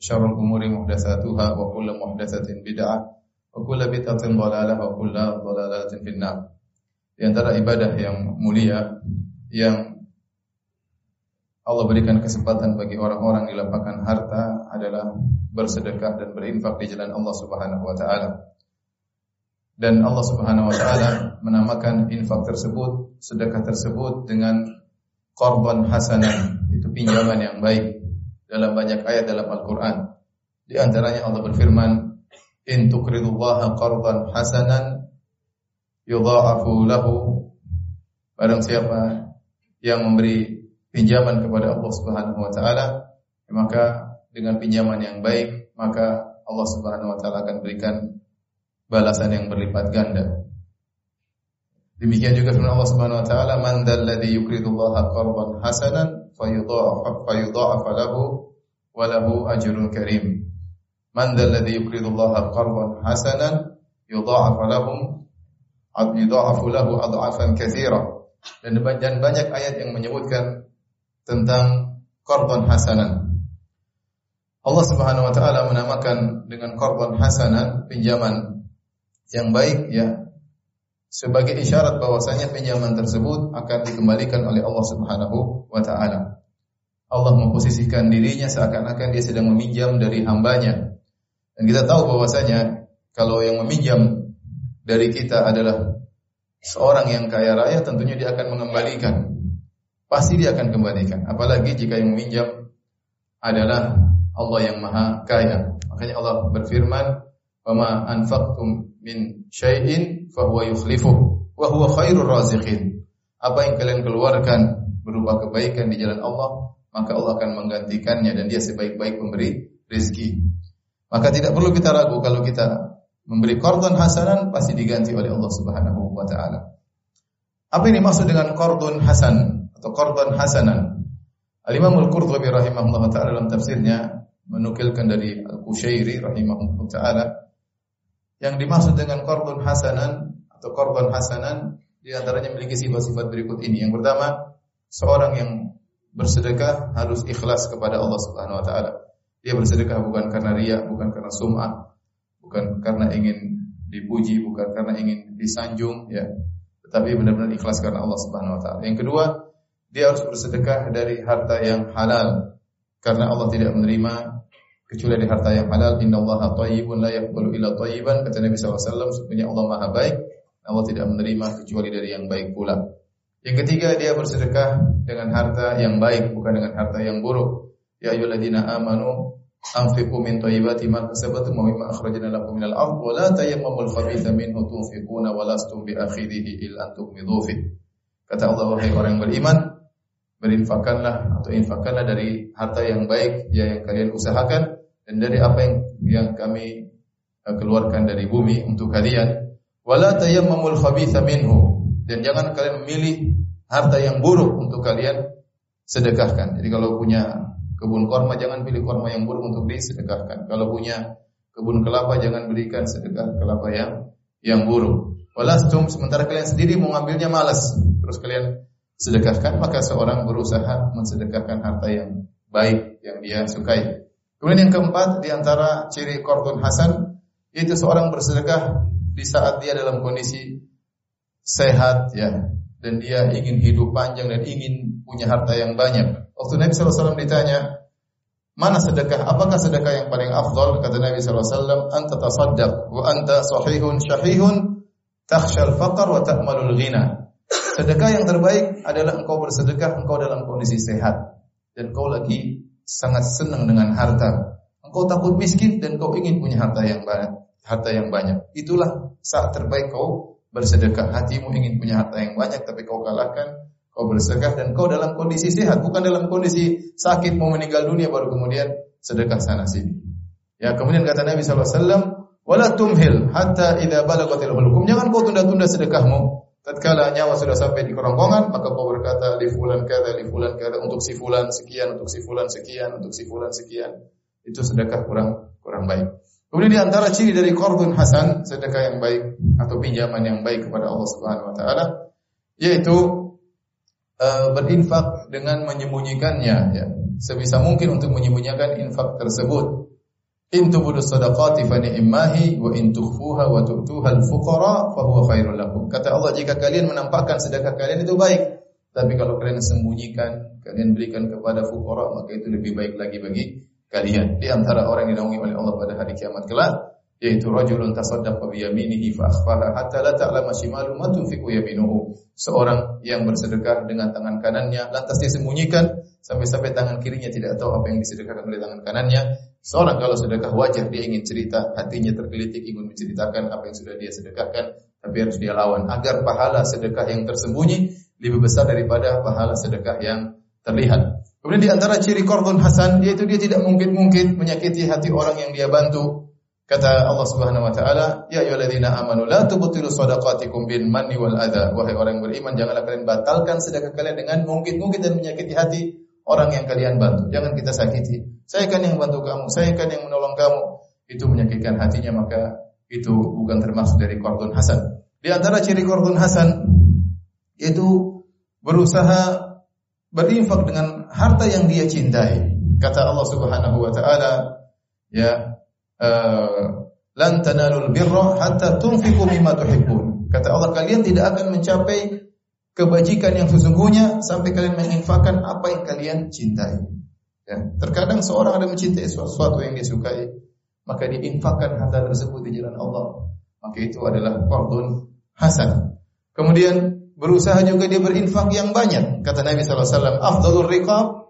شر الأمور محدثاتها وكل محدثة بدعة وكل بدعة ضلالة وكل ضلالة في النار Di antara ibadah yang mulia yang Allah berikan kesempatan bagi orang-orang di lapangan harta adalah bersedekah dan berinfak di jalan Allah Subhanahu wa taala. Dan Allah Subhanahu wa taala menamakan infak tersebut, sedekah tersebut dengan korban hasanah, itu pinjaman yang baik dalam banyak ayat dalam Al-Quran. Di antaranya Allah berfirman, In tukridullaha qardan hasanan yudha'afu lahu Barang siapa yang memberi pinjaman kepada Allah Subhanahu wa taala, maka dengan pinjaman yang baik, maka Allah Subhanahu wa taala akan berikan balasan yang berlipat ganda. Demikian juga firman Allah Subhanahu wa taala, "Man dzalladzi yuqridullaha qardan hasanan fayudha'af fayudha'af lahu wa lahu ajrun karim." Man dzalladzi yuqridullaha qardan hasanan yudha'af lahum yudha'afu lahu adhafan katsira. Dan dan banyak ayat yang menyebutkan tentang korban hasanan. Allah Subhanahu wa taala menamakan dengan korban hasanan pinjaman yang baik ya sebagai isyarat bahwasanya pinjaman tersebut akan dikembalikan oleh Allah Subhanahu wa taala. Allah memposisikan dirinya seakan-akan dia sedang meminjam dari hambanya. Dan kita tahu bahwasanya kalau yang meminjam dari kita adalah seorang yang kaya raya tentunya dia akan mengembalikan. Pasti dia akan kembalikan. Apalagi jika yang meminjam adalah Allah yang maha kaya. Makanya Allah berfirman, "Wa ma anfaqtum min syai'in fahuwa yukhlifuh wa huwa khairur raziqin." Apa yang kalian keluarkan berupa kebaikan di jalan Allah, maka Allah akan menggantikannya dan dia sebaik-baik pemberi rezeki. Maka tidak perlu kita ragu kalau kita memberi korban hasanan pasti diganti oleh Allah Subhanahu wa taala. Apa ini maksud dengan korban hasan atau korban hasanan? Al-Imam Al-Qurtubi rahimahullah taala dalam tafsirnya menukilkan dari Al-Qushairi rahimahullah taala yang dimaksud dengan korban hasanan atau korban hasanan di antaranya memiliki sifat-sifat berikut ini. Yang pertama, seorang yang bersedekah harus ikhlas kepada Allah Subhanahu wa taala. Dia bersedekah bukan karena riya, bukan karena sum'ah, bukan karena ingin dipuji, bukan karena ingin disanjung ya, tetapi benar-benar ikhlas karena Allah Subhanahu wa taala. Yang kedua, dia harus bersedekah dari harta yang halal karena Allah tidak menerima kecuali dari harta yang halal. Innallaha thayyibun la yaqbalu illa thayyiban kata Nabi SAW sebenarnya Allah Maha baik. Allah tidak menerima kecuali dari yang baik pula. Yang ketiga dia bersedekah dengan harta yang baik bukan dengan harta yang buruk. Ya ayyuhalladzina amanu anfiqu min thayyibati ma kasabtum wa mimma akhrajna lakum minal ardh wa la tayammamul khabitha minhu tunfiquna wa lastum bi akhirihi illa an tughmidu fi. Kata Allah wahai orang yang beriman, berinfakkanlah atau infakkanlah dari harta yang baik ya yang kalian usahakan dan dari apa yang yang kami keluarkan dari bumi untuk kalian. Wala tayammamul khabitha dan jangan kalian memilih harta yang buruk untuk kalian sedekahkan. Jadi kalau punya kebun korma jangan pilih korma yang buruk untuk disedekahkan. Kalau punya kebun kelapa jangan berikan sedekah kelapa yang yang buruk. Walastum sementara kalian sendiri mau ngambilnya malas, terus kalian sedekahkan maka seorang berusaha mensedekahkan harta yang baik yang dia sukai. Kemudian yang keempat di antara ciri korban hasan yaitu seorang bersedekah di saat dia dalam kondisi sehat ya dan dia ingin hidup panjang dan ingin punya harta yang banyak. Waktu Nabi SAW ditanya, mana sedekah? Apakah sedekah yang paling afdal? Kata Nabi SAW, anta tasaddaq wa anta sahihun syahihun takhshal faqar wa ta'malul ghina. Sedekah yang terbaik adalah engkau bersedekah, engkau dalam kondisi sehat dan engkau lagi sangat senang dengan harta. Engkau takut miskin dan kau ingin punya harta yang banyak. Harta yang banyak. Itulah saat terbaik kau bersedekah. Hatimu ingin punya harta yang banyak tapi kau kalahkan, kau bersedekah dan kau dalam kondisi sehat, bukan dalam kondisi sakit mau meninggal dunia baru kemudian sedekah sana sini. Ya, kemudian kata Nabi sallallahu alaihi wasallam, "Wala tumhil hatta idza balagatil hulqum." Jangan kau tunda-tunda sedekahmu. Tatkala nyawa sudah sampai di kerongkongan, maka kau berkata li fulan kada li fulan kada untuk si fulan sekian, untuk si fulan sekian, untuk si fulan sekian. Itu sedekah kurang kurang baik. Kemudian di antara ciri dari qardun hasan, sedekah yang baik atau pinjaman yang baik kepada Allah Subhanahu wa taala, yaitu uh, berinfak dengan menyembunyikannya ya. Sebisa mungkin untuk menyembunyikan infak tersebut. In tubudu sadaqati fa ni'mahi wa in tukhfuha wa tu'tuha al-fuqara fa huwa khairul lakum. Kata Allah jika kalian menampakkan sedekah kalian itu baik, tapi kalau kalian sembunyikan, kalian berikan kepada fuqara, maka itu lebih baik lagi bagi kalian. Di antara orang yang dinaungi oleh Allah pada hari kiamat kelak, yaitu rajulun tasaddaqa bi yaminihi fa akhfaha hatta la ta'lama shimalu ma tunfiqu yaminuhu. Seorang yang bersedekah dengan tangan kanannya lantas dia sembunyikan sampai-sampai tangan kirinya tidak tahu apa yang disedekahkan oleh tangan kanannya Seorang kalau sedekah wajar dia ingin cerita, hatinya tergelitik ingin menceritakan apa yang sudah dia sedekahkan, tapi harus dia lawan agar pahala sedekah yang tersembunyi lebih besar daripada pahala sedekah yang terlihat. Kemudian di antara ciri kordon hasan yaitu dia tidak mungkin-mungkin menyakiti hati orang yang dia bantu. Kata Allah Subhanahu wa taala, "Ya ayyuhalladzina amanu la tubtilu shadaqatikum bil manni wal adha." Wahai orang yang beriman, janganlah kalian batalkan sedekah kalian dengan mungkin-mungkin dan menyakiti hati orang yang kalian bantu. Jangan kita sakiti. Saya kan yang bantu kamu, saya kan yang menolong kamu. Itu menyakitkan hatinya maka itu bukan termasuk dari kordon hasan. Di antara ciri kordon hasan yaitu berusaha berinfak dengan harta yang dia cintai. Kata Allah Subhanahu wa taala, ya lan tanalul birra hatta tunfiqu mimma tuhibbun. Kata Allah kalian tidak akan mencapai kebajikan yang sesungguhnya sampai kalian menginfakkan apa yang kalian cintai. Ya, terkadang seorang ada mencintai sesuatu yang dia sukai, maka diinfakkan harta tersebut di jalan Allah. Maka itu adalah fardun hasan. Kemudian berusaha juga dia berinfak yang banyak. Kata Nabi wasallam, "Afdhalur riqab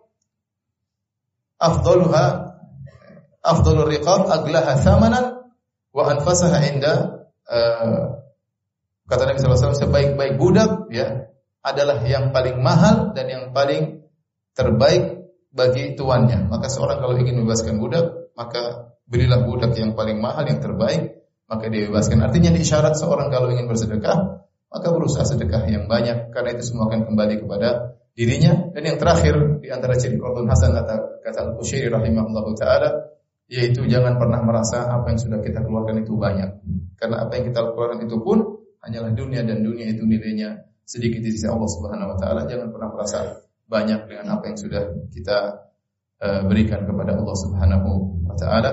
afdaluha afdhalur riqab aglaha thamanan wa anfasaha inda uh, kata Nabi wasallam sebaik-baik budak ya adalah yang paling mahal dan yang paling terbaik bagi tuannya. Maka seorang kalau ingin membebaskan budak, maka berilah budak yang paling mahal, yang terbaik, maka dia bebaskan. Artinya di isyarat seorang kalau ingin bersedekah, maka berusaha sedekah yang banyak karena itu semua akan kembali kepada dirinya. Dan yang terakhir di antara ciri qardun hasan kata kata Al-Qushairi rahimahullah taala yaitu jangan pernah merasa apa yang sudah kita keluarkan itu banyak. Karena apa yang kita keluarkan itu pun hanyalah dunia dan dunia itu nilainya sedikit di sisi Allah Subhanahu wa taala, jangan pernah merasa banyak dengan apa yang sudah kita uh, berikan kepada Allah Subhanahu wa taala.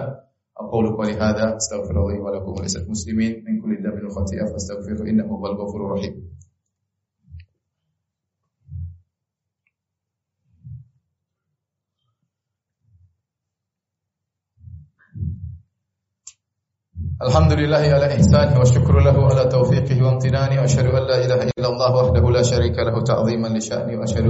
Qali hadza astaghfirullah wa lakum wa lisal muslimin min kulli dhanbin wa khati'ah fastaghfiru innahu huwal الحمد لله على إحسانه له على توفيقه وامتنانه وأشهد أن لا إله إلا الله وحده لا شريك له تعظيما لشأنه وأشهد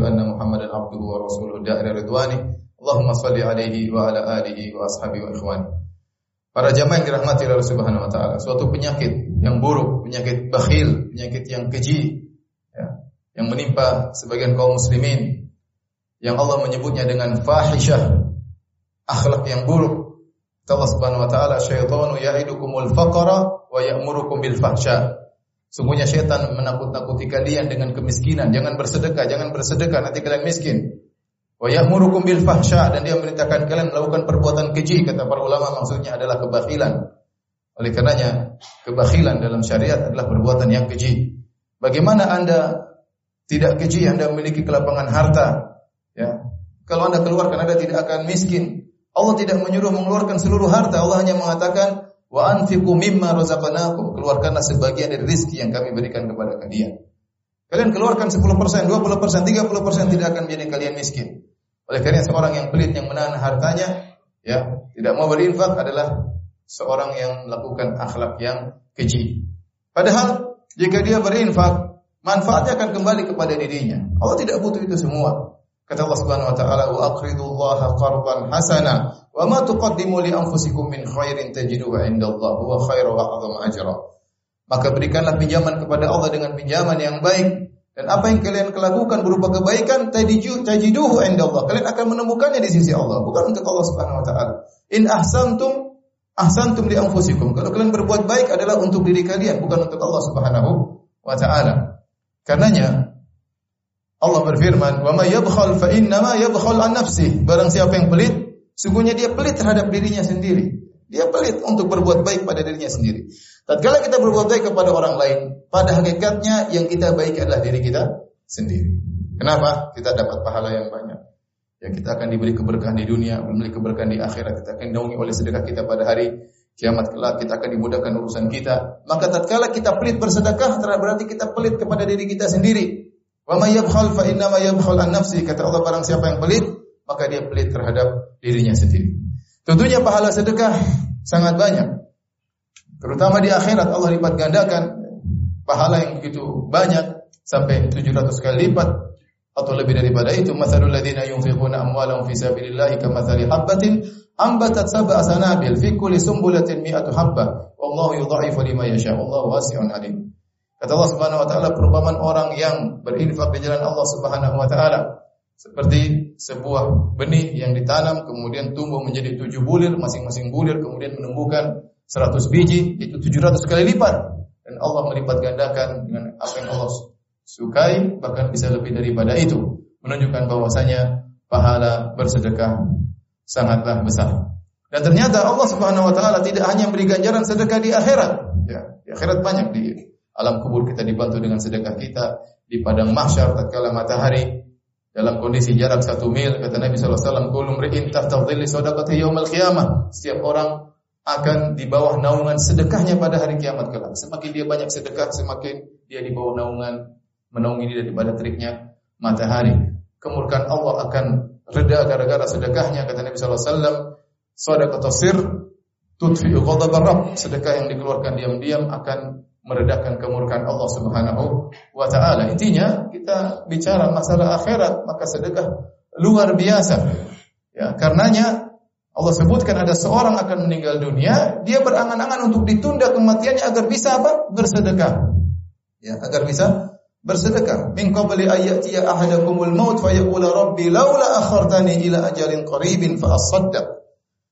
Para jamaah yang dirahmati Allah Subhanahu wa taala, suatu penyakit yang buruk, penyakit bakhil, penyakit yang keji ya, yang menimpa sebagian kaum muslimin yang Allah menyebutnya dengan fahisyah, akhlak yang buruk, Allah Subhanahu wa taala, "Syaitanu ya'idukumul faqra wa ya'murukum bil fahsya." Sungguhnya syaitan menakut-nakuti kalian dengan kemiskinan. Jangan bersedekah, jangan bersedekah nanti kalian miskin. Wa ya'murukum bil fahsya dan dia memerintahkan kalian melakukan perbuatan keji. Kata para ulama maksudnya adalah kebakhilan. Oleh karenanya, kebakhilan dalam syariat adalah perbuatan yang keji. Bagaimana Anda tidak keji, Anda memiliki kelapangan harta, ya. Kalau Anda keluarkan Anda tidak akan miskin. Allah tidak menyuruh mengeluarkan seluruh harta. Allah hanya mengatakan wa anfiqu mimma razaqnakum. Keluarkanlah sebagian dari rezeki yang kami berikan kepada kalian. Kalian keluarkan 10%, 20%, 30% tidak akan menjadi kalian miskin. Oleh karena seorang yang pelit yang menahan hartanya, ya, tidak mau berinfak adalah seorang yang melakukan akhlak yang keji. Padahal jika dia berinfak, manfaatnya akan kembali kepada dirinya. Allah tidak butuh itu semua. Kata Allah Subhanahu wa taala, "Wa aqridullaha qardan hasana, wa ma tuqaddimu li anfusikum min khairin tajiduhu 'indallahi huwa khairu wa a'zamu ajra." Maka berikanlah pinjaman kepada Allah dengan pinjaman yang baik dan apa yang kalian lakukan berupa kebaikan tajiduhu 'indallah. Kalian akan menemukannya di sisi Allah, bukan untuk Allah Subhanahu wa taala. In ahsantum ahsantum li anfusikum. Kalau kalian berbuat baik adalah untuk diri kalian, bukan untuk Allah Subhanahu wa taala. Karenanya Allah berfirman, "Wa may yabkhal fa innama yabkhal an nafsi." Barang siapa yang pelit, sungguhnya dia pelit terhadap dirinya sendiri. Dia pelit untuk berbuat baik pada dirinya sendiri. Tatkala kita berbuat baik kepada orang lain, pada hakikatnya yang kita baik adalah diri kita sendiri. Kenapa? Kita dapat pahala yang banyak. Ya kita akan diberi keberkahan di dunia, memiliki keberkahan di akhirat. Kita akan dinaungi oleh sedekah kita pada hari kiamat kelak. Kita akan dimudahkan urusan kita. Maka tatkala kita pelit bersedekah, berarti kita pelit kepada diri kita sendiri. Wa may yabkhal fa inna ma yabkhal an nafsi. Kata Allah barang siapa yang pelit, maka dia pelit terhadap dirinya sendiri. Tentunya pahala sedekah sangat banyak. Terutama di akhirat Allah lipat gandakan pahala yang begitu banyak sampai 700 kali lipat atau lebih daripada itu masalul ladzina yunfiquna amwalahum fi sabilillahi kamathali habatin ambatat sab'a sanabil fi kulli sumbulatin mi'atu habba wallahu yudha'ifu liman yasha wallahu wasi'un alim Kata Allah Subhanahu wa taala perumpamaan orang yang berinfak di jalan Allah Subhanahu wa taala seperti sebuah benih yang ditanam kemudian tumbuh menjadi tujuh bulir, masing-masing bulir kemudian menumbuhkan seratus biji, itu tujuh ratus kali lipat. Dan Allah melipat gandakan dengan apa yang Allah sukai, bahkan bisa lebih daripada itu. Menunjukkan bahwasanya pahala bersedekah sangatlah besar. Dan ternyata Allah Subhanahu wa taala tidak hanya beri ganjaran sedekah di akhirat, ya, di akhirat banyak di alam kubur kita dibantu dengan sedekah kita di padang mahsyar tatkala matahari. Dalam kondisi jarak satu mil kata Nabi SAW kulum ri'in tahta dhilli sadaqati yaumil qiyamah. Setiap orang akan di bawah naungan sedekahnya pada hari kiamat kelak. Semakin dia banyak sedekah semakin dia di bawah naungan menaungi dia daripada teriknya matahari. Kemurkaan Allah akan reda gara-gara sedekahnya kata Nabi SAW sadaqatu sir tudfi'u ghadab rabb sedekah yang dikeluarkan diam-diam akan meredakan kemurkaan Allah Subhanahu wa taala. Intinya kita bicara masalah akhirat, maka sedekah luar biasa. Ya, karenanya Allah sebutkan ada seorang akan meninggal dunia, dia berangan-angan untuk ditunda kematiannya agar bisa apa? bersedekah. Ya, agar bisa bersedekah. Min qabli ayatiya ahadakumul maut fayaqula rabbi laula akhartani ila ajalin qaribin fa asaddaq.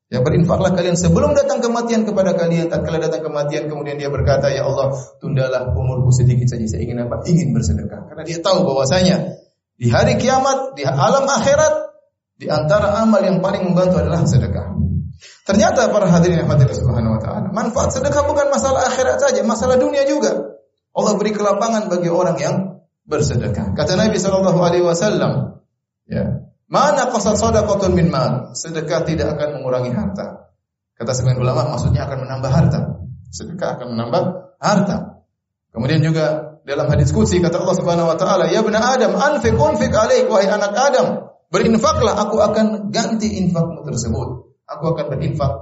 Ya berinfaklah kalian sebelum datang kematian kepada kalian. Tatkala datang kematian kemudian dia berkata, "Ya Allah, tundalah umurku sedikit saja. Saya ingin apa? Ingin bersedekah." Karena dia tahu bahwasanya di hari kiamat, di alam akhirat, di antara amal yang paling membantu adalah sedekah. Ternyata para hadirin yang hadir subhanahu wa taala, manfaat sedekah bukan masalah akhirat saja, masalah dunia juga. Allah beri kelapangan bagi orang yang bersedekah. Kata Nabi sallallahu alaihi wasallam, ya, Mana qasad sadaqatun min mal? Sedekah tidak akan mengurangi harta. Kata sebagian ulama maksudnya akan menambah harta. Sedekah akan menambah harta. Kemudian juga dalam hadis qudsi kata Allah Subhanahu wa taala, "Ya bani Adam, anfiq unfiq alaik wahai anak Adam, berinfaklah aku akan ganti infakmu tersebut. Aku akan berinfak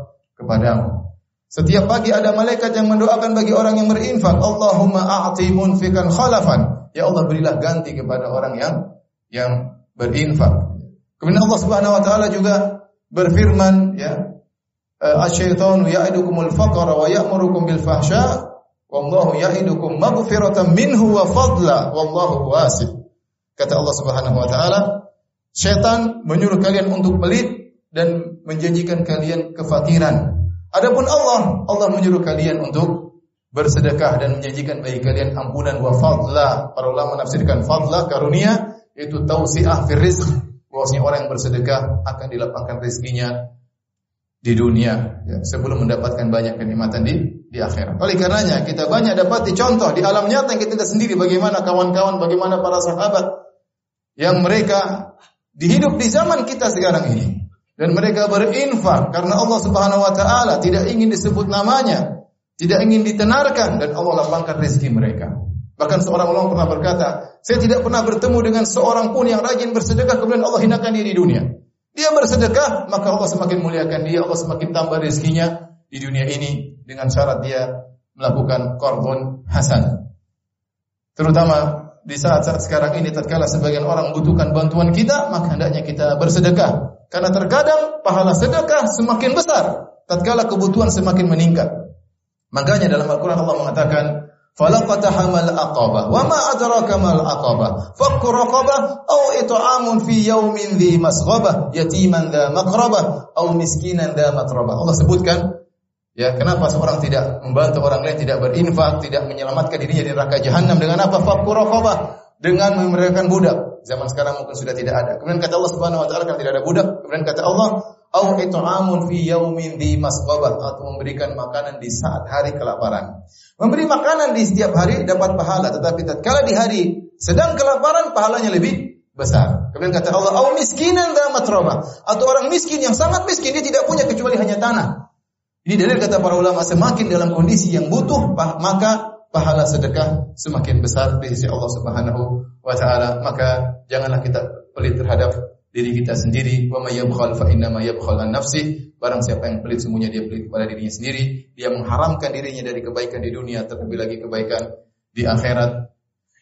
kepadamu." Setiap pagi ada malaikat yang mendoakan bagi orang yang berinfak, Allahumma a'ti munfikan khalafan. Ya Allah berilah ganti kepada orang yang yang berinfak. Kemudian Allah Subhanahu wa taala juga berfirman ya eh, Asy-syaitanu ya'idukumul faqra wa ya'murukum bil fahsya wallahu ya'idukum maghfiratan minhu wa fadla wallahu wasi'. Kata Allah Subhanahu wa taala, syaitan menyuruh kalian untuk pelit dan menjanjikan kalian kefakiran. Adapun Allah, Allah menyuruh kalian untuk bersedekah dan menjanjikan bagi kalian ampunan wa fadla. Para ulama menafsirkan fadla karunia itu tausiah fi rizq bahwasanya orang yang bersedekah akan dilapangkan rezekinya di dunia ya, sebelum mendapatkan banyak kenikmatan di di akhirat. Oleh karenanya kita banyak dapat contoh di alam nyata yang kita sendiri bagaimana kawan-kawan, bagaimana para sahabat yang mereka dihidup di zaman kita sekarang ini dan mereka berinfak karena Allah Subhanahu wa taala tidak ingin disebut namanya, tidak ingin ditenarkan dan Allah lapangkan rezeki mereka. Bahkan seorang ulama pernah berkata, saya tidak pernah bertemu dengan seorang pun yang rajin bersedekah kemudian Allah hinakan dia di dunia. Dia bersedekah, maka Allah semakin muliakan dia, Allah semakin tambah rezekinya di dunia ini dengan syarat dia melakukan korban hasan. Terutama di saat-saat sekarang ini tatkala sebagian orang membutuhkan bantuan kita, maka hendaknya kita bersedekah. Karena terkadang pahala sedekah semakin besar tatkala kebutuhan semakin meningkat. Makanya dalam Al-Qur'an Allah mengatakan, falaqatahamal aqabah wa ma adraka mal aqabah fakku raqabah aw it'amun fi yaumin dhi masghabah yatiman dha maqrabah aw miskinan dha Allah sebutkan Ya, kenapa seorang tidak membantu orang lain, tidak berinfak, tidak menyelamatkan dirinya dari neraka jahanam dengan apa? Fakku dengan memberikan budak. Zaman sekarang mungkin sudah tidak ada. Kemudian kata Allah Subhanahu wa taala kan tidak ada budak. Kemudian kata Allah, "Au it'amun fi yaumin di masqabah" atau memberikan makanan di saat hari kelaparan. Memberi makanan di setiap hari dapat pahala, tetapi tatkala di hari sedang kelaparan pahalanya lebih besar. Kemudian kata Allah, "Au miskinan da matroba" atau orang miskin yang sangat miskin dia tidak punya kecuali hanya tanah. Ini dalil kata para ulama semakin dalam kondisi yang butuh maka pahala sedekah semakin besar di sisi Allah Subhanahu wa taala. Maka janganlah kita pelit terhadap diri kita sendiri. Wa may yabkhal fa inna ma yabkhal an nafsi. Barang siapa yang pelit semuanya dia pelit kepada dirinya sendiri. Dia mengharamkan dirinya dari kebaikan di dunia terlebih lagi kebaikan di akhirat.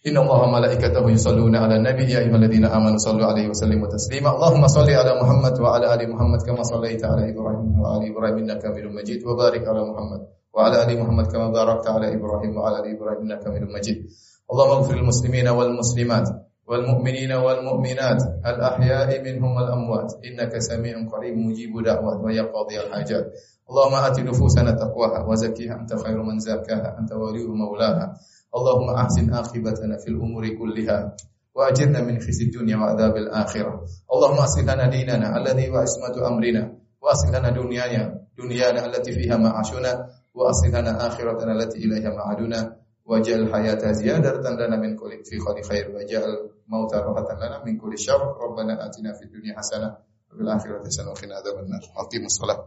Inna Allah malaikatahu yusalluna ala nabi ya ayyuhalladzina amanu sallu alaihi wa sallimu taslima. Allahumma salli ala Muhammad wa ala ali Muhammad kama sallaita ala Ibrahim wa ali Ibrahim innaka Hamidum Majid wa barik ala Muhammad wa ala ali Muhammad kama barakta ala Ibrahim wa ala ali Ibrahim innaka Hamidum Majid. Allahumma ighfir lil muslimina wal muslimat والمؤمنين والمؤمنات الأحياء منهم والأموات. إنك سميع قريب مجيب دعوات ويقضي الحاجات. اللهم آت نفوسنا تقواها وزكيها أنت خير من زكاها. أنت ولي مولاها. اللهم أحسن عاقبتنا في الأمور كلها وأجرنا من خزي الدنيا وعذاب الآخرة. اللهم أصلح لنا ديننا الذي هو عصمة أمرنا. وأصلح لنا دنيانا دنيانا التي فيها معاشنا. وأصلح لنا آخرتنا التي إليها معادنا. wajal hayata ziyadatan lana min kulli fi kulli khair. Wajal mauta rahatan lana min kulli syarr. Rabbana atina fid dunya hasanah wa fil akhirati hasanah wa qina adzabannar aqimus shalah